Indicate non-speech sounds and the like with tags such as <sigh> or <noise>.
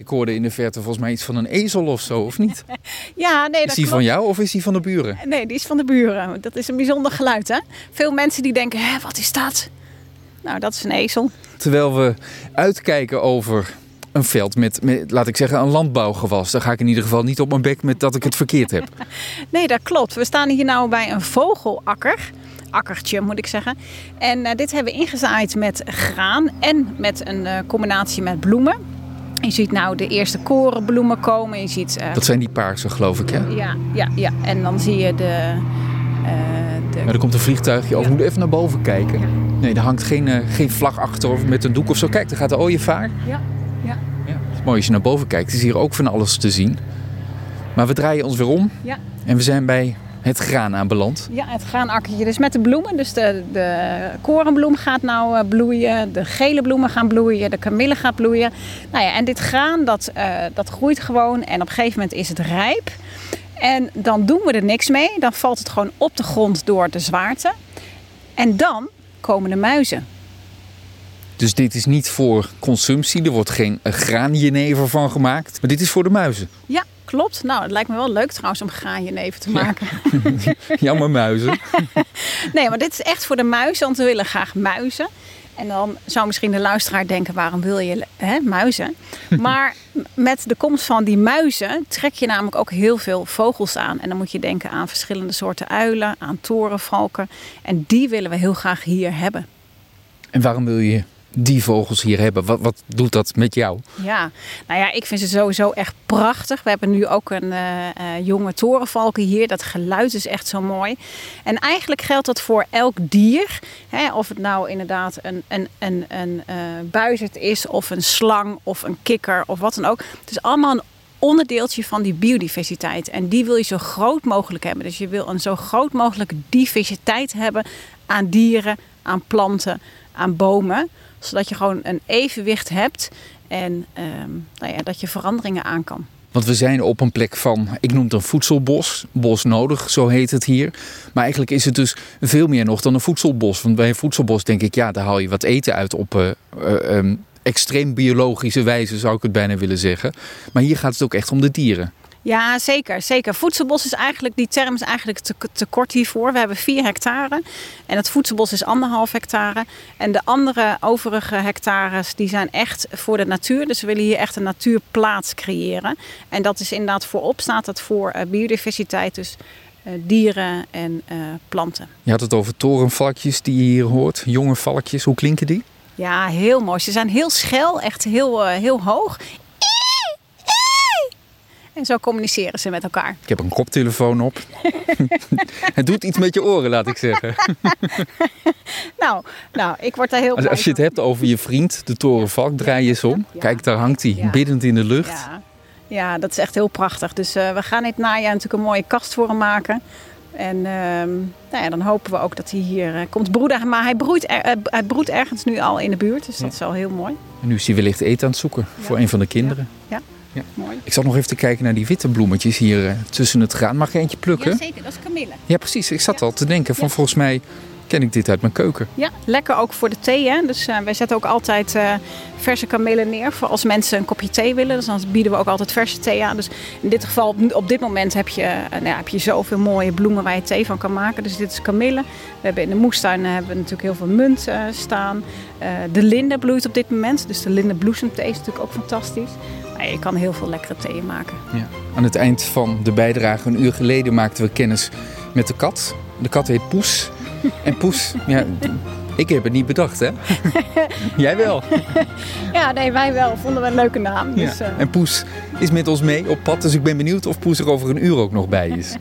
Ik hoorde in de verte volgens mij iets van een ezel of zo, of niet? <laughs> Ja, nee, dat Is die van jou of is die van de buren? Nee, die is van de buren. Dat is een bijzonder geluid, hè? Veel mensen die denken, hè, wat is dat? Nou, dat is een ezel. Terwijl we uitkijken over een veld met, met, laat ik zeggen, een landbouwgewas. Dan ga ik in ieder geval niet op mijn bek met dat ik het verkeerd heb. <laughs> Nee, dat klopt. We staan hier nou bij een vogelakker. Akkertje moet ik zeggen. En eh, dit hebben we ingezaaid met graan en met een eh, combinatie met bloemen. Je ziet nou de eerste korenbloemen komen. Je ziet, eh, Dat zijn die paarse, geloof ik, hè? ja, ja, ja. En dan zie je de, eh, de Maar er komt een vliegtuigje over. Ja. We moeten even naar boven kijken. Nee, er hangt geen, eh, geen vlag achter of met een doek of zo. Kijk, daar gaat de ooievaar. Ja, ja, Ja, het is mooi als je naar boven kijkt. is hier ook van alles te zien. Maar we draaien ons weer om ja. en we zijn bij het graan aanbeland. Ja, het graanakkertje. Dus met de bloemen. Dus de, de korenbloem gaat nou eh, bloeien. De gele bloemen gaan bloeien. De kamille gaat bloeien. Nou ja, en dit graan dat, eh, dat groeit gewoon. En op een gegeven moment is het rijp. En dan doen we er niks mee. Dan valt het gewoon op de grond door de zwaarte. En dan komen de muizen. Dus dit is niet voor consumptie. Er wordt geen graanjenever van gemaakt. Maar dit is voor de muizen. Ja, klopt. Nou, het lijkt me wel leuk trouwens om graanjenever te maken. <laughs> Jammer muizen. <laughs> Nee, maar dit is echt voor de muizen, want we willen graag muizen. En dan zou misschien de luisteraar denken, waarom wil je hè, muizen? <laughs> Maar met de komst van die muizen trek je namelijk ook heel veel vogels aan. En dan moet je denken aan verschillende soorten uilen, aan torenvalken. En die willen we heel graag hier hebben. En waarom wil je die vogels hier hebben? Wat, wat doet dat met jou? Ja, nou ja, ik vind ze sowieso echt prachtig. We hebben nu ook een eh, eh, jonge torenvalken hier. Dat geluid is echt zo mooi. En eigenlijk geldt dat voor elk dier. Hè, of het nou inderdaad een, een, eh, buizerd is, of een slang, of een kikker, of wat dan ook. Het is allemaal een onderdeeltje van die biodiversiteit. En die wil je zo groot mogelijk hebben. Dus je wil een zo groot mogelijke diversiteit hebben aan dieren, aan planten, aan bomen. Zodat je gewoon een evenwicht hebt en ehm, nou ja, dat je veranderingen aan kan. Want we zijn op een plek van, ik noem het een voedselbos, bos nodig, zo heet het hier. Maar eigenlijk is het dus veel meer nog dan een voedselbos. Want bij een voedselbos denk ik, ja, daar haal je wat eten uit op eh, eh, ehm, extreem biologische wijze, zou ik het bijna willen zeggen. Maar hier gaat het ook echt om de dieren. Ja, zeker. zeker. Voedselbos is eigenlijk, die term is eigenlijk te, te kort hiervoor. We hebben vier hectare en het voedselbos is anderhalf hectare. En de andere overige hectares die zijn echt voor de natuur. Dus we willen hier echt een natuurplaats creëren. En dat is inderdaad voorop staat het voor eh, biodiversiteit, dus eh, dieren en eh, planten. Je had het over torenvalkjes die je hier hoort, jonge valkjes. Hoe klinken die? Ja, heel mooi. Ze zijn heel schel, echt heel, heel hoog. En zo communiceren ze met elkaar. Ik heb een koptelefoon op. <laughs> het doet iets met je oren, laat ik zeggen. <laughs> Nou, nou ik word daar heel Als, als je het hebt over je vriend, de torenvalk, draai je eens om. Ja. Kijk, daar hangt hij, Ja. biddend in de lucht. Ja. ja, dat is echt heel prachtig. Dus eh, we gaan dit najaar natuurlijk een mooie kast voor hem maken. En ehm, nou ja, dan hopen we ook dat hij hier eh, komt broeden. Maar hij broedt, er- eh, hij broedt ergens nu al in de buurt. Dus dat is wel heel mooi. En nu is hij wellicht eten aan het zoeken voor een van de kinderen. Ja, Ja. mooi. Ik zat nog even te kijken naar die witte bloemetjes hier eh, tussen het graan. Mag je eentje plukken? zeker. Dat is kamille. Ja, precies. Ik zat Ja. al te denken van Ja. volgens mij ken ik dit uit mijn keuken. Ja, lekker ook voor de thee. Hè? Dus eh, wij zetten ook altijd eh, verse kamillen neer voor als mensen een kopje thee willen. Dus dan bieden we ook altijd verse thee aan. Dus in dit geval, op, op dit moment heb je, nou ja, heb je zoveel mooie bloemen waar je thee van kan maken. Dus dit is kamille. We hebben in de moestuin hebben we natuurlijk heel veel munt staan. De linde bloeit op dit moment. Dus de lindenbloesemthee is natuurlijk ook fantastisch. Je kan heel veel lekkere thee maken. Ja. Aan het eind van de bijdrage, een uur geleden, maakten we kennis met de kat. De kat heet Poes. <laughs> En Poes, ja, ik heb het niet bedacht, hè? <laughs> Jij wel. Ja, nee, wij wel. Vonden we een leuke naam. Dus, Ja. eh, En Poes is met ons mee op pad, dus ik ben benieuwd of Poes er over een uur ook nog bij is.